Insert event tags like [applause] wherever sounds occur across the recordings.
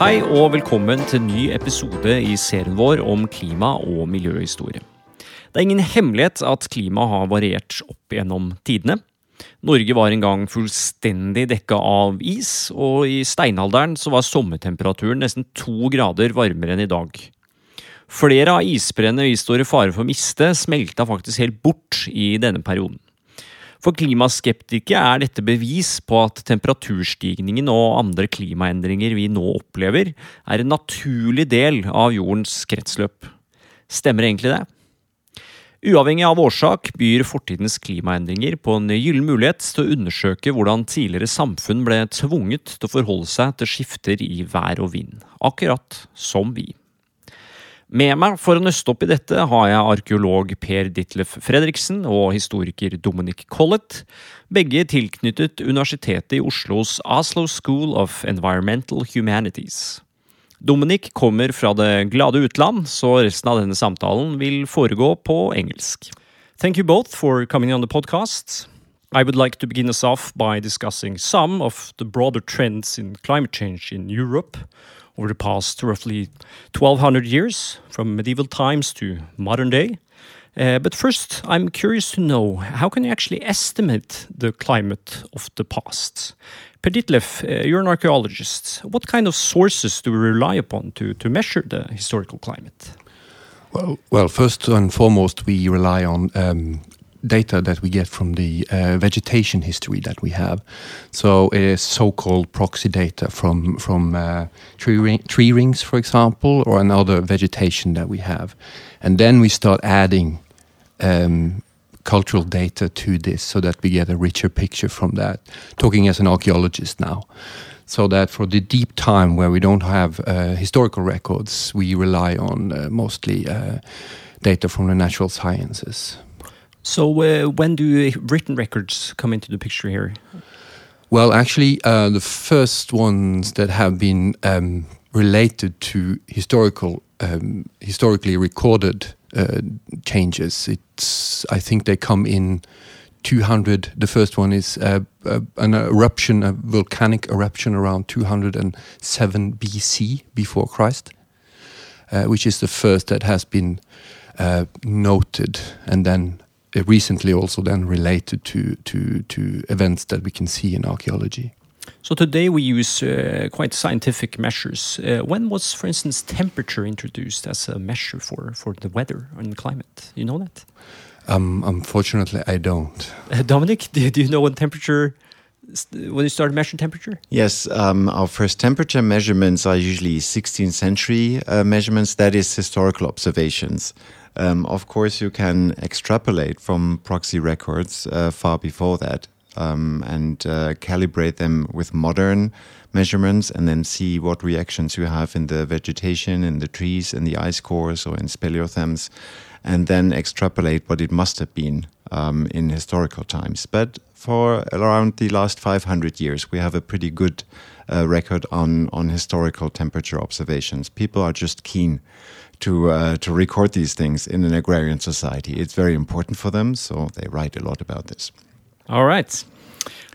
Hei og velkommen til ny episode i serien vår om klima og miljøhistorie. Det er ingen hemmelighet at klimaet har variert opp gjennom tidene. Norge var en gang fullstendig dekka av is, og i steinalderen så var sommertemperaturen nesten to grader varmere enn i dag. Flere av isbreene vi står i fare for å miste, smelta faktisk helt bort i denne perioden. For klimaskeptikere er dette bevis på at temperaturstigningen og andre klimaendringer vi nå opplever, er en naturlig del av jordens kretsløp. Stemmer egentlig det? Uavhengig av årsak byr fortidens klimaendringer på en gyllen mulighet til å undersøke hvordan tidligere samfunn ble tvunget til å forholde seg til skifter i vær og vind, akkurat som vi. Med meg for å nøste opp i dette har jeg arkeolog Per Ditlef Fredriksen og historiker Dominic Collett, begge tilknyttet Universitetet i Oslos Oslo School of Environmental Humanities. Dominic kommer fra det glade utland, så resten av denne samtalen vil foregå på engelsk. Thank you both for coming on the podcast. I would like to begin us off by discussing some of the broader trends in climate change in Europe over the past roughly 1200 years, from medieval times to modern day. Uh, but first, I'm curious to know how can you actually estimate the climate of the past? Per Ditlev, uh, you're an archaeologist. What kind of sources do we rely upon to, to measure the historical climate? Well, well, first and foremost, we rely on um, data that we get from the uh, vegetation history that we have. So it is so-called proxy data from from uh, tree, ring, tree rings, for example, or another vegetation that we have, and then we start adding um, cultural data to this so that we get a richer picture from that. Talking as an archaeologist now. So that for the deep time where we don't have uh, historical records, we rely on uh, mostly uh, data from the natural sciences. So, uh, when do written records come into the picture here? Well, actually, uh, the first ones that have been um, related to historical, um, historically recorded uh, changes, it's I think they come in 200. The first one is uh, uh, an eruption, a volcanic eruption around 207 BC before Christ, uh, which is the first that has been noted, and then recently also then related to, to, to events that we can see in archaeology. So today we use uh, quite scientific measures. Uh, when was, for instance, temperature introduced as a measure for, for the weather and the climate? You know that? Um, unfortunately, I don't. Uh, Dominik, do, do you know when temperature when you started measuring temperature? Yes, um, our first temperature measurements are usually 16th century uh, measurements, that is, historical observations. Um, of course, you can extrapolate from proxy records uh, far before that um, and uh, calibrate them with modern measurements and then see what reactions you have in the vegetation, in the trees, in the ice cores, or in speleothems, and then extrapolate what it must have been um, in historical times. But for around the last 500 years, we have a pretty good uh, record on, on historical temperature observations. People are just keen to uh, to record these things in an agrarian society. It's very important for them, so they write a lot about this. All right.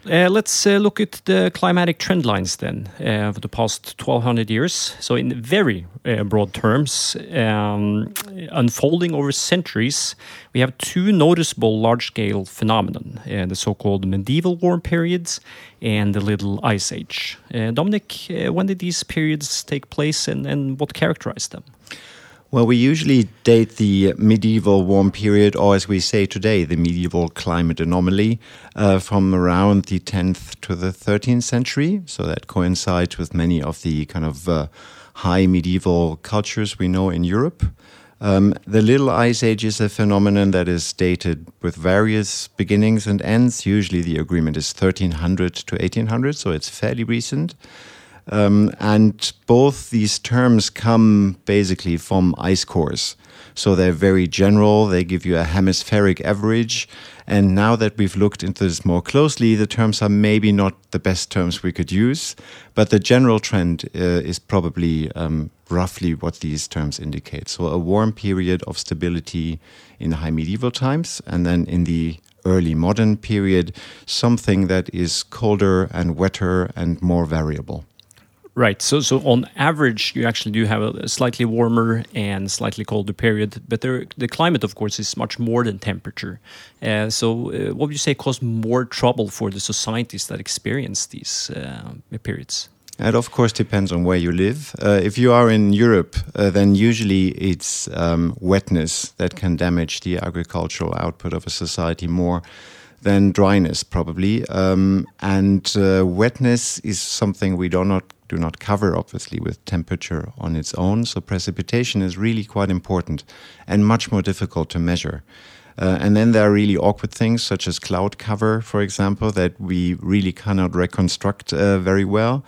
Uh, let's uh, look at the climatic trend lines then uh, for the past 1200 years. So, in very uh, broad terms, um, unfolding over centuries, we have two noticeable large scale phenomenon uh, the so called medieval warm periods and the Little Ice Age. Uh, Dominik, when did these periods take place and, and what characterized them? Well, we usually date the medieval warm period, or as we say today, the medieval climate anomaly, uh, from around the 10th to the 13th century. So that coincides with many of the kind of uh, high medieval cultures we know in Europe. Um, the Little Ice Age is a phenomenon that is dated with various beginnings and ends. Usually the agreement is 1300 to 1800, so it's fairly recent. Um, and both these terms come basically from ice cores. So they're very general, they give you a hemispheric average. And now that we've looked into this more closely, the terms are maybe not the best terms we could use, but the general trend uh, is probably um, roughly what these terms indicate. So a warm period of stability in high medieval times, and then in the early modern period, something that is colder and wetter and more variable. Right. So, so on average, you actually do have a slightly warmer and slightly colder period, but there, the climate, of course, is much more than temperature. Uh, so, uh, what would you say caused more trouble for the societies that experience these uh, periods? It of course depends on where you live. Uh, if you are in Europe, uh, then usually it's um, wetness that can damage the agricultural output of a society more than dryness, probably. Um, and uh, wetness is something we do not do not cover, obviously, with temperature on its own. So precipitation is really quite important and much more difficult to measure. Uh, and then there are really awkward things such as cloud cover, for example, that we really cannot reconstruct uh, very well.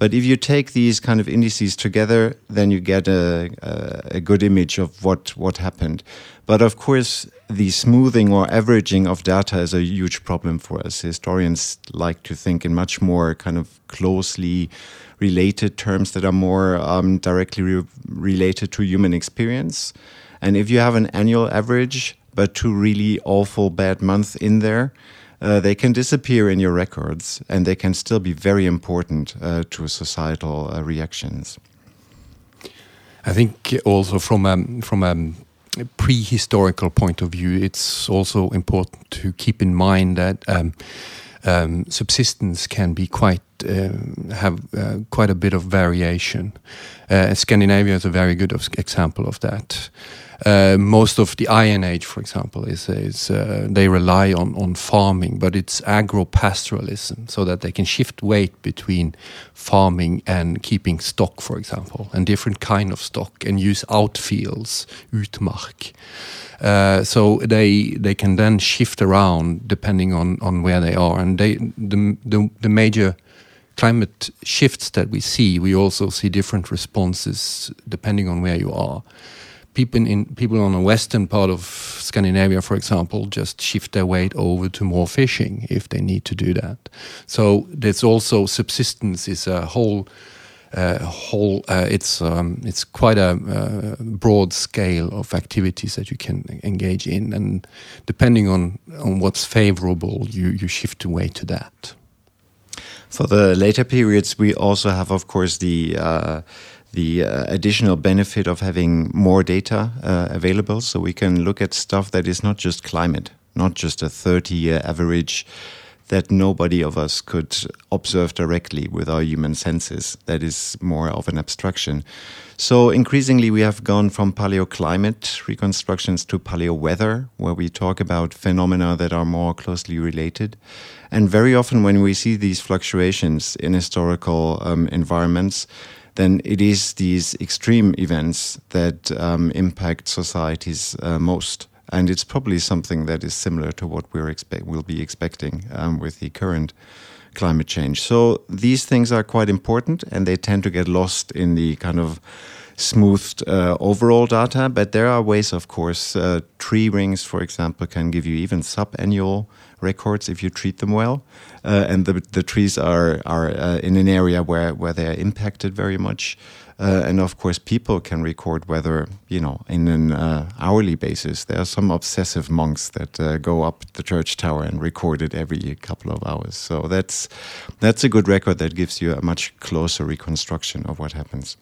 But if you take these kind of indices together, then you get a, a, a good image of what, what happened. But of course, the smoothing or averaging of data is a huge problem for us. Historians like to think in much more kind of closely related terms that are more um, directly re related to human experience. And if you have an annual average, but two really awful bad months in there, uh, they can disappear in your records and they can still be very important uh, to societal uh, reactions. I think also from a, from a prehistorical point of view, it's also important to keep in mind that um, um, subsistence can be quite uh, have uh, quite a bit of variation. Uh, Scandinavia is a very good example of that. Uh, most of the Iron Age, for example, is, is uh, they rely on, on farming, but it's agro-pastoralism, so that they can shift weight between farming and keeping stock, for example, and different kind of stock, and use outfields, utmark. Uh, so they they can then shift around depending on, on where they are, and they the the, the major climate shifts that we see, we also see different responses depending on where you are people in people on the western part of Scandinavia, for example, just shift their weight over to more fishing if they need to do that. So there's also subsistence is a whole. Uh, whole uh, it's um, it's quite a uh, broad scale of activities that you can engage in, and depending on on what's favorable, you you shift away to that. For the later periods, we also have, of course, the uh, the uh, additional benefit of having more data uh, available. So we can look at stuff that is not just climate, not just a 30 year average that nobody of us could observe directly with our human senses. That is more of an abstraction. So increasingly, we have gone from paleoclimate reconstructions to paleoweather, where we talk about phenomena that are more closely related. And very often, when we see these fluctuations in historical um, environments, then it is these extreme events that um, impact societies uh, most. And it's probably something that is similar to what we're expect we'll be expecting um, with the current climate change. So these things are quite important, and they tend to get lost in the kind of smoothed uh, overall data. But there are ways, of course. Uh, tree rings, for example, can give you even sub-annual records if you treat them well. Uh, and the, the trees are, are uh, in an area where, where they are impacted very much. Uh, and of course, people can record weather, you know, in an uh, hourly basis. There are some obsessive monks that uh, go up the church tower and record it every couple of hours. So that's that's a good record that gives you a much closer reconstruction of what happens.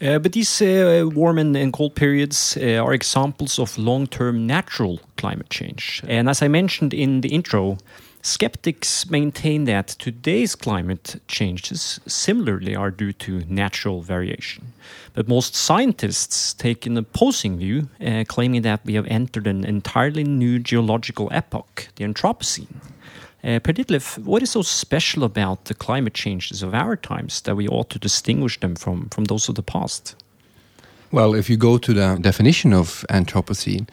Uh, but these uh, warm and, and, cold periods uh, are examples of long term natural climate change. And as I mentioned in the intro, skeptics maintain that today's climate changes similarly are due to natural variation. But most scientists take an opposing view, claiming that we have entered an entirely new geological epoch, the Anthropocene. Uh, per Ditlev, what is so special about the climate changes of our times that we ought to distinguish them from, from those of the past? Well, if you go to the definition of Anthropocene,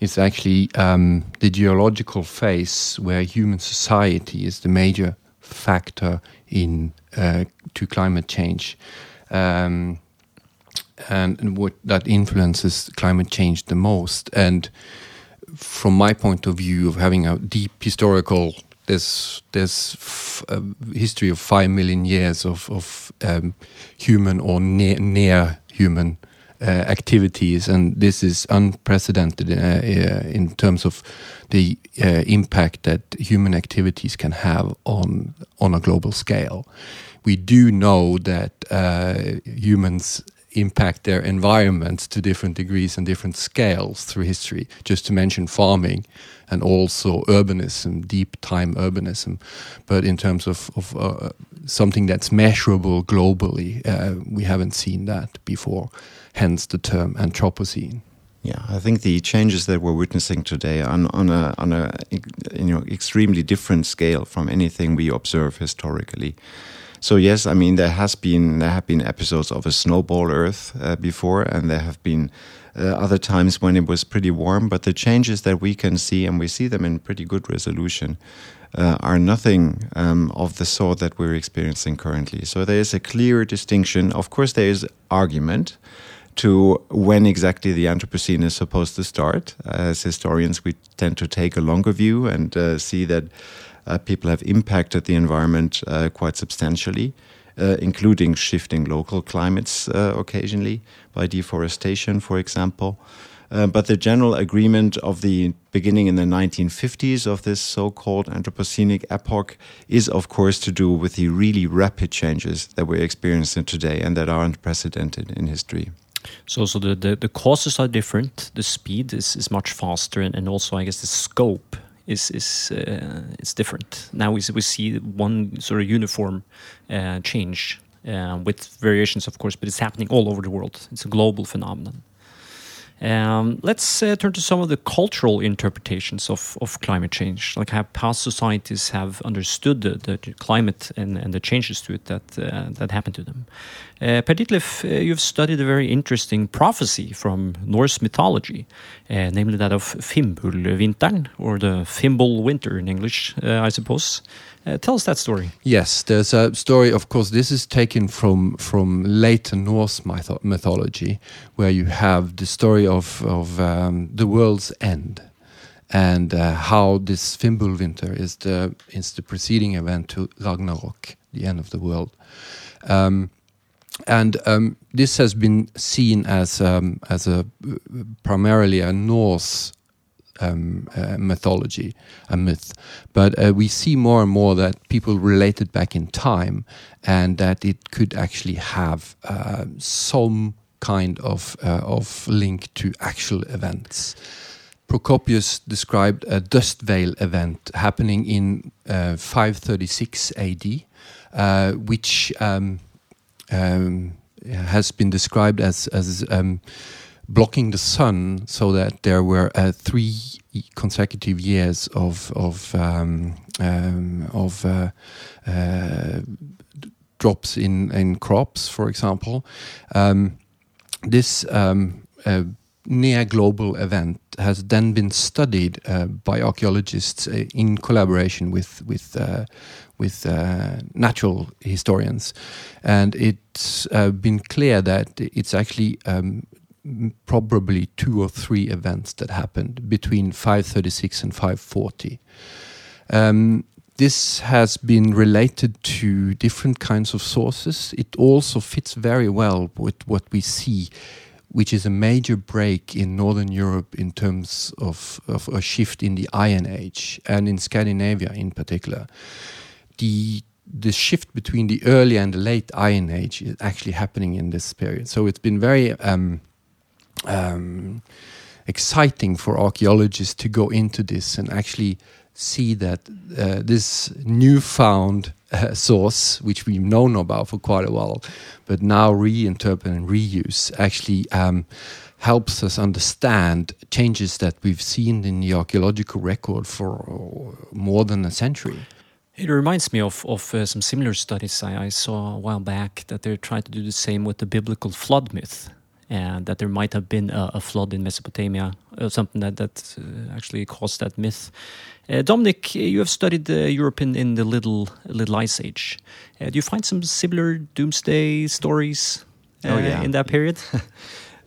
it's actually um, the geological phase where human society is the major factor in uh, to climate change, um, and, and, what that influences climate change the most. And from my point of view of having a deep historical there's there's a history of five million years of of um, human or near, near human uh, activities, and this is unprecedented uh, uh, in terms of the uh, impact that human activities can have on on a global scale. we do know that uh, humans impact their environments to different degrees and different scales through history, just to mention farming and also urbanism, deep time urbanism. But in terms of, of uh, something that's measurable globally, uh, we haven't seen that before, hence the term Anthropocene. Yeah, I think the changes that we're witnessing today are on, on a on a you know extremely different scale from anything we observe historically. So yes, I mean there has been there have been episodes of a snowball Earth uh, before, and there have been uh, other times when it was pretty warm. But the changes that we can see, and we see them in pretty good resolution, uh, are nothing um, of the sort that we're experiencing currently. So there is a clear distinction. Of course, there is argument to when exactly the Anthropocene is supposed to start. As historians, we tend to take a longer view and uh, see that uh, people have impacted the environment uh, quite substantially, uh, including shifting local climates uh, occasionally by deforestation, for example. Uh, but the general agreement of the beginning in the 1950s of this so-called Anthropocenic epoch is, of course, to do with the really rapid changes that we're experiencing today and that are unprecedented in history. So, so the, the, the causes are different. The speed is, is much faster, and, and also, I guess, the scope is is uh, different. Now we we see one sort of uniform uh, change uh, with variations, of course, but it's happening all over the world. It's a global phenomenon. Um, let's uh, turn to some of the cultural interpretations of, of climate change, like how past societies have understood the, the climate and, and the changes to it that uh, that happen to them. Uh, uh, you've studied a very interesting prophecy from Norse mythology, uh, namely that of Fimbulvinteren, or the Fimbul Winter in English, uh, I suppose. Uh, tell us that story. Yes, there's a story. Of course, this is taken from from later Norse mytho mythology, where you have the story of of um, the world's end, and uh, how this Fimbulwinter is the is the preceding event to Ragnarok, the end of the world. Um, and um, this has been seen as um, as a primarily a Norse um, uh, mythology, a myth. But uh, we see more and more that people relate it back in time and that it could actually have uh, some kind of, uh, of link to actual events. Procopius described a dust veil event happening in uh, 536 AD, uh, which um, um, has been described as, as um, blocking the sun so that there were uh, three consecutive years of of um, um, of uh, uh, drops in in crops, for example. Um, this um, uh, near global event has then been studied uh, by archaeologists uh, in collaboration with with uh, with natural historians, and it's been clear that it's actually um, probably two or three events that happened between 536 and 540. Um, this has been related to different kinds of sources. It also fits very well with what we see, which is a major break in Northern Europe in terms of, of a shift in the Iron Age and in Scandinavia in particular. The the shift between the early and the late Iron Age is actually happening in this period. So it's been very um, um, exciting for archaeologists to go into this and actually see that uh, this newfound uh, source, which we've known about for quite a while, but now reinterpret and reuse, actually um, helps us understand changes that we've seen in the archaeological record for more than a century. It reminds me of, of uh, some similar studies I, I, saw a while back that they're trying to do the same with the biblical flood myth and that there might have been a, a flood in Mesopotamia, uh, something that that uh, actually caused that myth. Uh, Dominik, you have studied Europe in, in the Little Little Ice Age. do you find some similar doomsday stories oh, yeah. in that period? [laughs]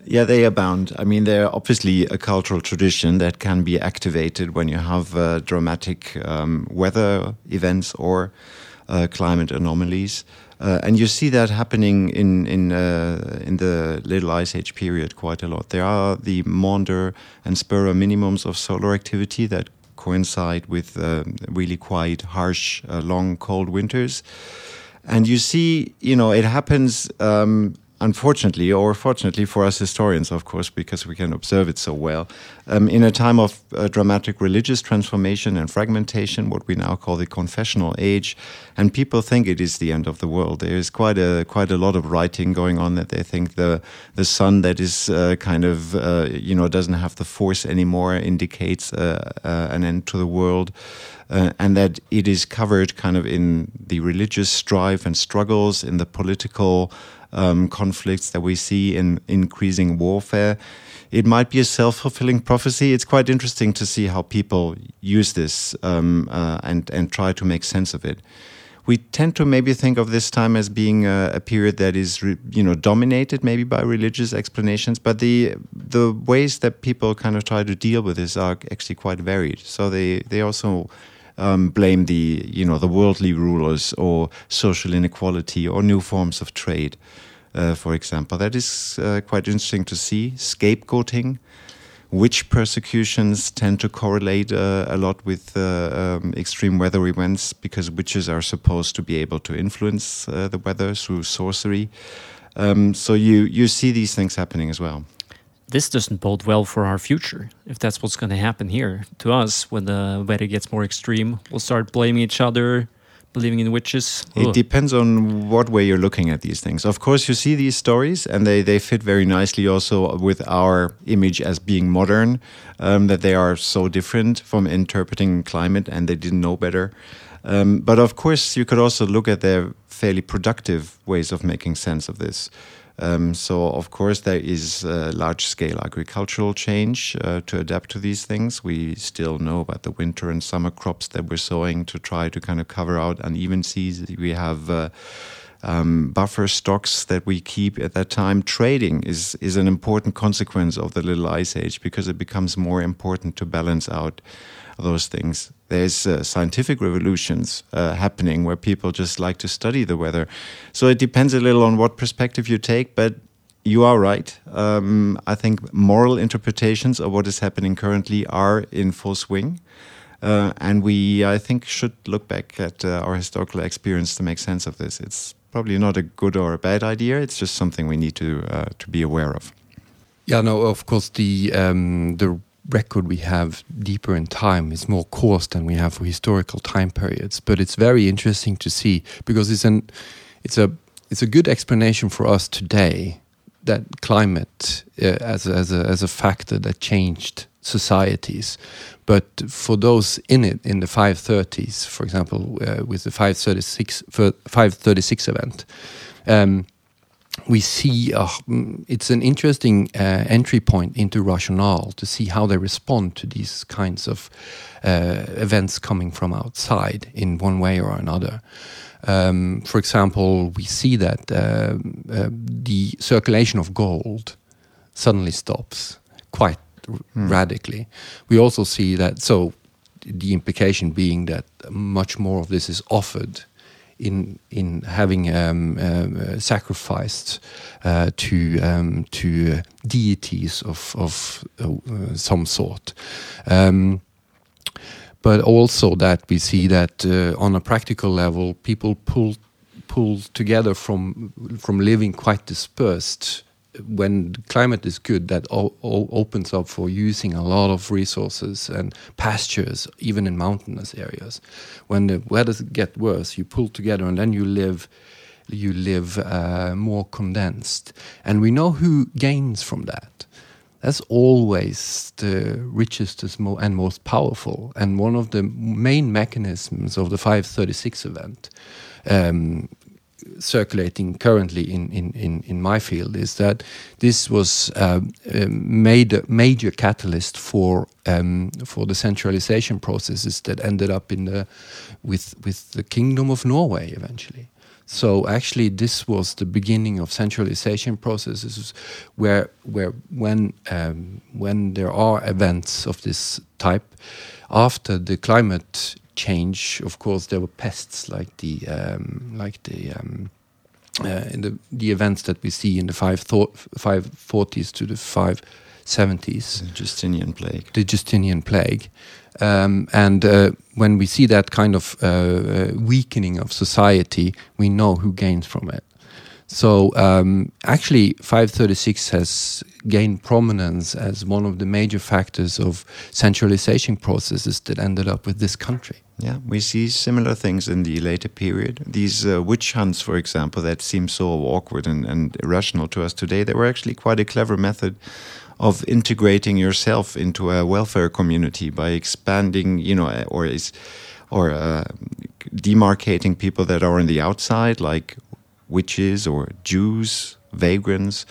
Yeah, they abound. I mean, they're obviously a cultural tradition that can be activated when you have uh, dramatic um, weather events or uh, climate anomalies. Uh, and you see that happening in in uh, in the Little Ice Age period quite a lot. There are the Maunder and Spörer minimums of solar activity that coincide with uh, really quite harsh, uh, long, cold winters. And you see, you know, it happens um, unfortunately, or fortunately for us historians, of course, because we can observe it so well, um, in a time of uh, dramatic religious transformation and fragmentation, what we now call the confessional age, and people think it is the end of the world. There is quite a quite a lot of writing going on that they think the the sun that is uh, kind of uh, you know doesn't have the force anymore indicates uh, uh, an end to the world. Uh, and that it is covered kind of in the religious strife and struggles, in the political um, conflicts that we see in increasing warfare. It might be a self fulfilling prophecy. It's quite interesting to see how people use this um, uh, and, and try to make sense of it. We tend to maybe think of this time as being a, a period that is, you know, dominated maybe by religious explanations, but the the ways that people kind of try to deal with this are actually quite varied. So they they also um, blame the you know the worldly rulers or social inequality or new forms of trade, uh, for example. That is uh, quite interesting to see. Scapegoating, witch persecutions tend to correlate uh, a lot with uh, um, extreme weather events because witches are supposed to be able to influence uh, the weather through sorcery. Um, so you you see these things happening as well this doesn't bode well for our future. If that's what's going to happen here to us when the weather gets more extreme, we'll start blaming each other, believing in witches. Ugh. It depends on what way you're looking at these things. Of course, you see these stories, and they, they fit very nicely also with our image as being modern, um, that they are so different from interpreting climate and they didn't know better. Um, but of course, you could also look at their fairly productive ways of making sense of this. Um, so, of course, there is large scale agricultural change uh, to adapt to these things. We still know about the winter and summer crops that we're sowing to try to kind of cover out uneven seasons. We have uh, um, buffer stocks that we keep at that time. Trading is, is an important consequence of the Little Ice Age because it becomes more important to balance out those things. There's uh, scientific revolutions uh, happening where people just like to study the weather. So it depends a little on what perspective you take, but you are right. Um, I think moral interpretations of what is happening currently are in full swing. Uh, and we, I think, should look back at uh, our historical experience to make sense of this. It's probably not a good or a bad idea. It's just something we need to uh, to be aware of. Yeah, no, of course the um, the record we have deeper in time is more coarse than we have for historical time periods. But it's very interesting to see because it's an it's a it's a good explanation for us today that climate uh, as as a as a factor that changed societies. But for those in it in the 530s, for example, uh, with the 536 536 event. Um, we see uh, it's an interesting uh, entry point into rationale to see how they respond to these kinds of uh, events coming from outside in one way or another. Um, for example, we see that uh, uh, the circulation of gold suddenly stops quite mm. radically. We also see that, so the implication being that much more of this is offered in in having um, uh, sacrificed uh, to um, to deities of of uh, some sort. Um, but also that we see that uh, on a practical level, people pull pull together from from living quite dispersed when climate is good, that opens up for using a lot of resources and pastures, even in mountainous areas. When the weather get worse, you pull together and then you live, you live uh, more condensed. And we know who gains from that. That's always the richest and most powerful. And one of the main mechanisms of the 536 event um, circulating currently in, in, in, in, my field is that this was made a major catalyst for um, for the centralization processes that ended up in the with with the Kingdom of Norway eventually. So actually, this was the beginning of centralization processes, where where when um, when there are events of this type, after the climate change, of course, there were pests like the um, like the um, uh, in the the events that we see in the five five forties to the five seventies. The Justinian plague. The Justinian plague. Um, and uh, when we see that kind of uh, uh, weakening of society, we know who gains from it. So um, actually, 536 has gained prominence as one of the major factors of centralization processes that ended up with this country. Yeah, we see similar things in the later period. These uh, witch hunts, for example, that seem so awkward and, and irrational to us today, they were actually quite a clever method of integrating yourself into a welfare community by expanding, you know, or is or uh, demarcating people that are on the outside, like witches or Jews, vagrants,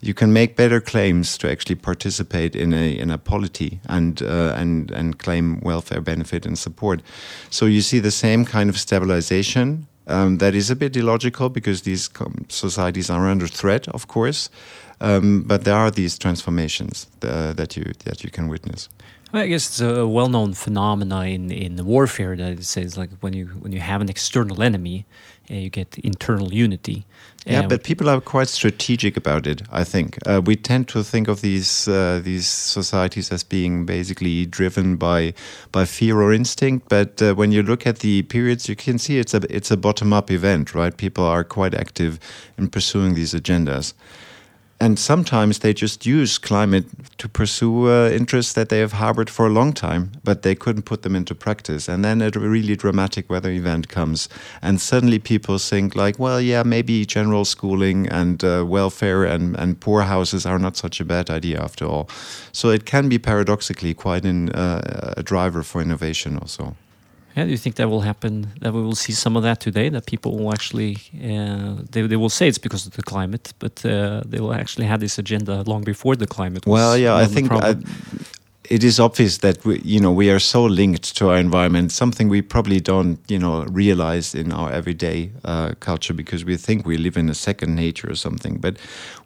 you can make better claims to actually participate in a in a polity and uh, and and claim welfare benefit and support. So you see the same kind of stabilization um, that is a bit illogical because these societies are under threat, of course. Um, but there are these transformations uh, that you that you can witness. Well, I guess it's a well-known phenomena in, in warfare that it says like when you when you have an external enemy, uh, you get internal unity. Yeah, uh, but people are quite strategic about it. I think uh, we tend to think of these uh, these societies as being basically driven by by fear or instinct. But uh, when you look at the periods, you can see it's a it's a bottom up event, right? People are quite active in pursuing these agendas and sometimes they just use climate to pursue uh, interests that they have harbored for a long time, but they couldn't put them into practice. And then a really dramatic weather event comes, and suddenly people think like, well, yeah, maybe general schooling and uh, welfare and, and poor houses are not such a bad idea after all. So it can be paradoxically quite an, uh, a driver for innovation also. Yeah, do you think that will happen? That we will see some of that today. That people will actually uh, they they will say it's because of the climate, but uh, they will actually have this agenda long before the climate. well, yeah, I think I, it is obvious that we, you know we are so linked to our environment. Something we probably don't you know realize in our everyday uh, culture because we think we live in a second nature or something. But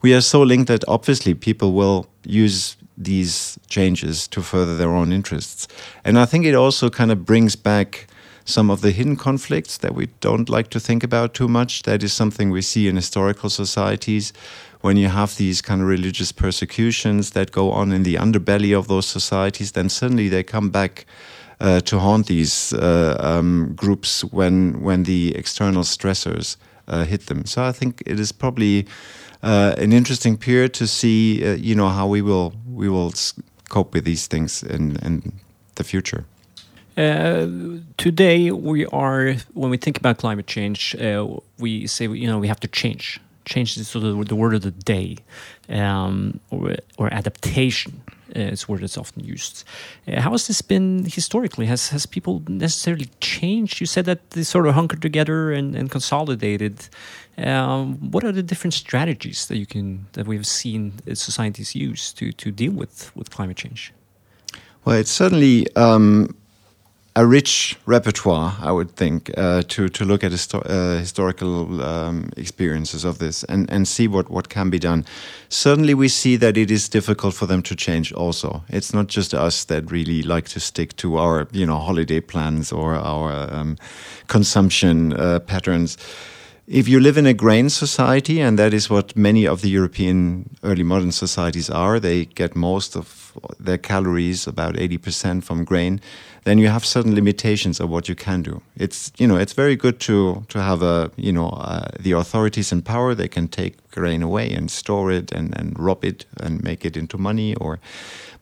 we are so linked that obviously people will use these changes to further their own interests. And I think it also kind of brings back some of the hidden conflicts that we don't like to think about too much. That is something we see in historical societies when you have these kind of religious persecutions that go on in the underbelly of those societies, then suddenly they come back. Uh, to haunt these uh, um, groups when when the external stressors uh, hit them. So I think it is probably uh, an interesting period to see, uh, you know, how we will we will cope with these things in in the future. Uh, today, we are when we think about climate change, uh, we say you know we have to change. Change is sort of the word of the day, um, or, or adaptation. Uh, it's word that's often used. Uh, how has this been historically? Has has people necessarily changed? You said that they sort of hunkered together and, and consolidated. Um, what are the different strategies that you can that we've seen societies use to to deal with with climate change? Well, it's certainly um, a rich repertoire, I would think, uh, to to look at histo uh, historical um, experiences of this and and see what what can be done. Certainly, we see that it is difficult for them to change. Also, it's not just us that really like to stick to our you know holiday plans or our um, consumption uh, patterns. If you live in a grain society, and that is what many of the European early modern societies are, they get most of their calories, about 80% from grain, then you have certain limitations of what you can do. It's, you know, it's very good to, to have a, you know, uh, the authorities in power, they can take grain away and store it and, and rob it and make it into money or,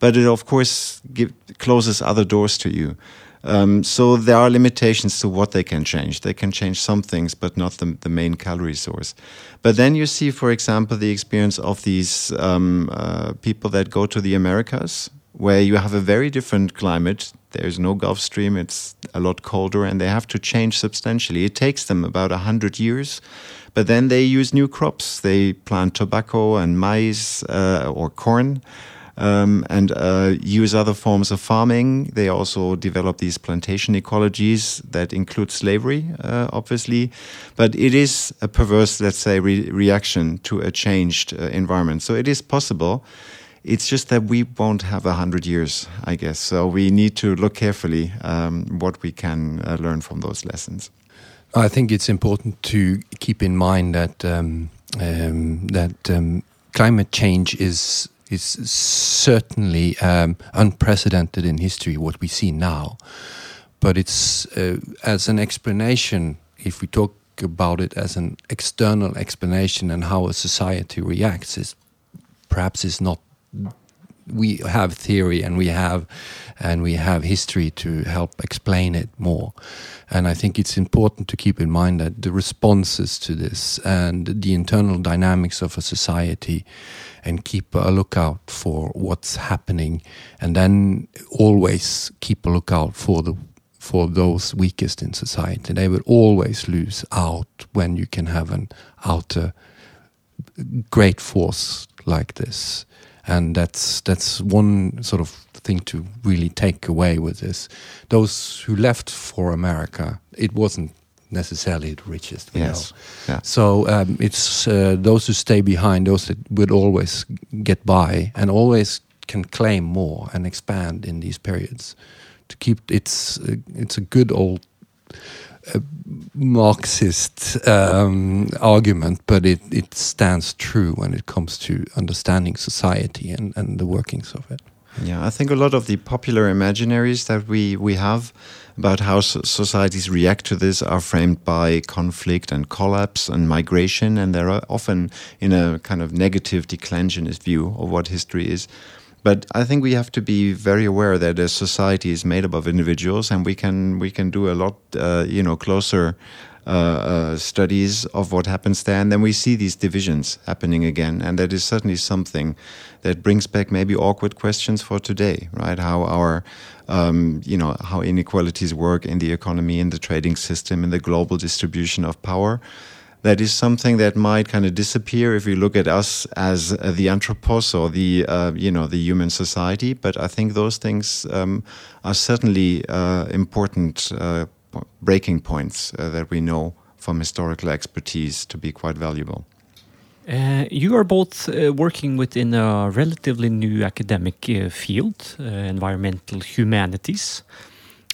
but it of course give, closes other doors to you. Um, so there are limitations to what they can change. They can change some things, but not the, the main calorie source. But then you see, for example, the experience of these um, uh, people that go to the Americas, where you have a very different climate. There's no Gulf Stream, it's a lot colder, and they have to change substantially. It takes them about 100 years, but then they use new crops. They plant tobacco and maize uh, or corn um, and uh, use other forms of farming. They also develop these plantation ecologies that include slavery, uh, obviously. But it is a perverse, let's say, re reaction to a changed uh, environment. So it is possible. It's just that we won't have a hundred years, I guess. So we need to look carefully um, what we can uh, learn from those lessons. I think it's important to keep in mind that um, um that um, climate change is is certainly um, unprecedented in history. What we see now, but it's uh, as an explanation. If we talk about it as an external explanation and how a society reacts, is perhaps is not we have theory and we have and we have history to help explain it more. And i think it's important to keep in mind that the responses to this and the internal dynamics of a society and keep a lookout for what's happening and then always keep a lookout for the for those weakest in society. They will always lose out when you can have an outer great force like this and that's that's one sort of thing to really take away with this. Those who left for America, it wasn't necessarily the richest. yes. Yeah. So um, it's uh, those who stay behind, those that would always get by and always can claim more and expand in these periods. To keep it's uh, it's a good old Marxist um, argument, but it, it stands true when it comes to understanding society and, and the workings of it. Yeah, I think a lot of the popular imaginaries that we, we have about how so societies react to this are framed by conflict and collapse and migration, and they're often in a kind of negative declensionist view of what history is. But I think we have to be very aware that a society is made up of individuals, and we can we can do a lot, uh, you know, closer uh, uh, studies of what happens there, and then we see these divisions happening again, and that is certainly something that brings back maybe awkward questions for today, right? How our um, you know how inequalities work in the economy, in the trading system, in the global distribution of power that is something that might kind of disappear if we look at us as uh, the anthropos or the uh, you know the human society. But I think those things um, are certainly uh, important uh, breaking points uh, that we know from historical expertise to be quite valuable. Uh, you are both working within a relatively new academic field, environmental humanities.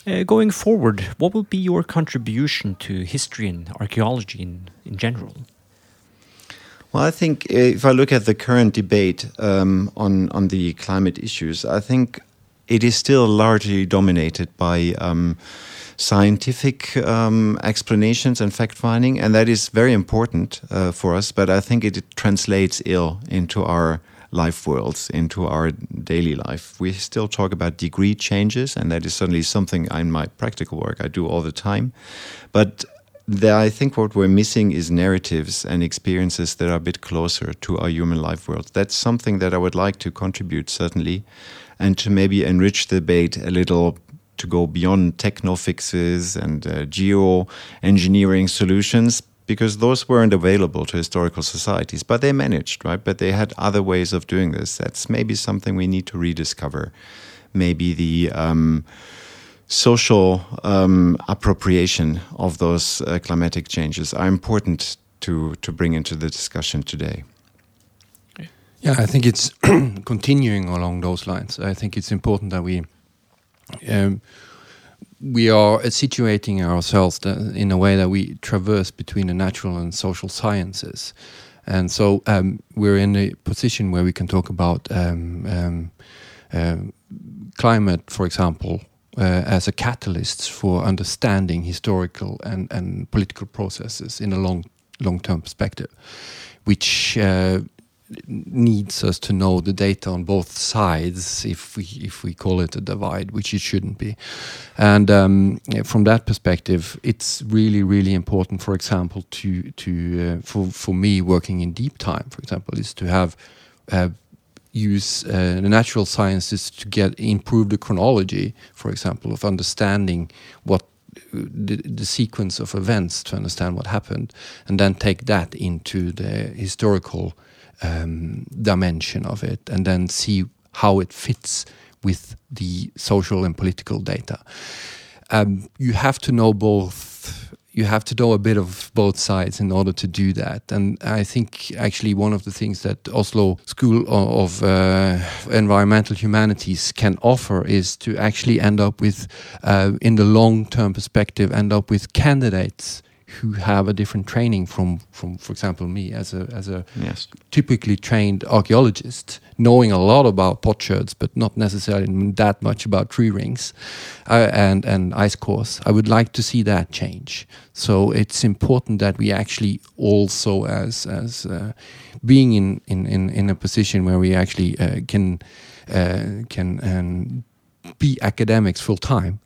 Uh, going forward, what will be your contribution to history and archaeology in, in general? Well, I think uh, if I look at the current debate um, on on the climate issues, I think it is still largely dominated by um, scientific um, explanations and fact finding, and that is very important uh, for us. But I think it translates ill into our life worlds into our daily life. We still talk about degree changes, and that is certainly something in my practical work I do all the time. But I think what we're missing is narratives and experiences that are a bit closer to our human life world. That's something that I would like to contribute, certainly, and to maybe enrich the debate a little to go beyond techno fixes and uh, geo engineering solutions because those weren't available to historical societies, but they managed, right? But they had other ways of doing this. That's maybe something we need to rediscover. Maybe the um, social um, appropriation of those uh, climatic changes are important to, to bring into the discussion today. Yeah, I think it's [clears throat] continuing along those lines. I think it's important that we um, we are situating ourselves in a way that we traverse between the natural and social sciences. And so um, we're in a position where we can talk about um, um, uh, climate, for example, uh, as a catalyst for understanding historical and, and political processes in a long long term perspective, which uh, needs us to know the data on both sides if we if we call it a divide which it shouldn't be. And um, from that perspective it's really really important for example to to uh, for for me working in deep time for example is to have uh, use uh, the natural sciences to get improve the chronology for example of understanding what the, the, sequence of events to understand what happened, and then take that into the historical um, dimension of it and then see how it fits with the social and political data. Um, you have to know both. You have to know a bit of both sides in order to do that. And I think actually one of the things that Oslo School of uh, Environmental Humanities can offer is to actually end up with, uh, in the long term perspective, end up with candidates who have a different training from, from for example, me as a as a Yes. typically trained archaeologist, knowing a lot about potsherds, but not necessarily that much about tree rings uh, and and ice cores. I would like to see that change. So it's important that we actually also, as as uh, being in, in, in, in a position where we actually uh, can uh, can um, be academics full time.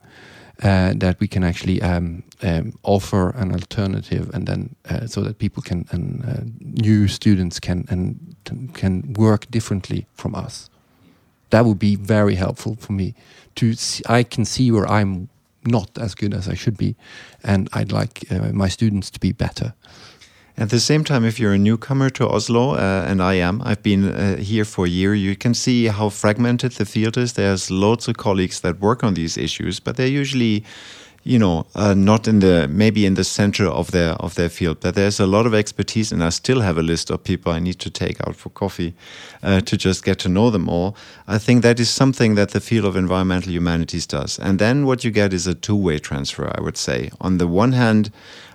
Uh, that we can actually um, um, offer an alternative, and then uh, so that people can and uh, new students can and can work differently from us. That would be very helpful for me. To see, I can see where I'm not as good as I should be, and I'd like uh, my students to be better. At the same time, if you're a newcomer to Oslo, uh, and I am, I've been uh, here for a year, you can see how fragmented the field is. There's lots of colleagues that work on these issues, but they're usually, you know, uh, not in the maybe in the center of their of their field. But there's a lot of expertise, and I still have a list of people I need to take out for coffee uh, to just get to know them all. I think that is something that the field of environmental humanities does, and then what you get is a two-way transfer. I would say, on the one hand.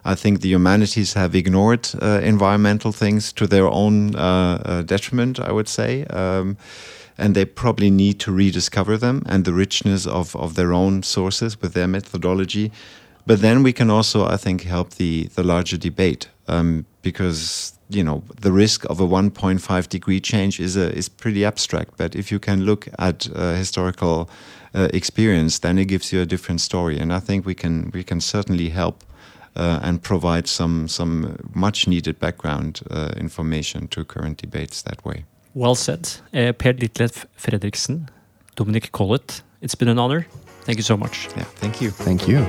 I think the humanities have ignored uh, environmental things to their own uh, uh, detriment, I would say. Um, and they probably need to rediscover them and the richness of, of their own sources with their methodology. But then we can also, I think, help the, the larger debate um, because you know the risk of a 1.5 degree change is a, is pretty abstract. But if you can look at uh, historical uh, experience, then it gives you a different story. And I think we can we can certainly help uh, and provide some some much needed background uh, information to current debates that way. Well said. Uh, per Ditlev Fredriksen, Dominic Collett, it's been an honor. Thank you so much. Yeah, thank you. Thank you.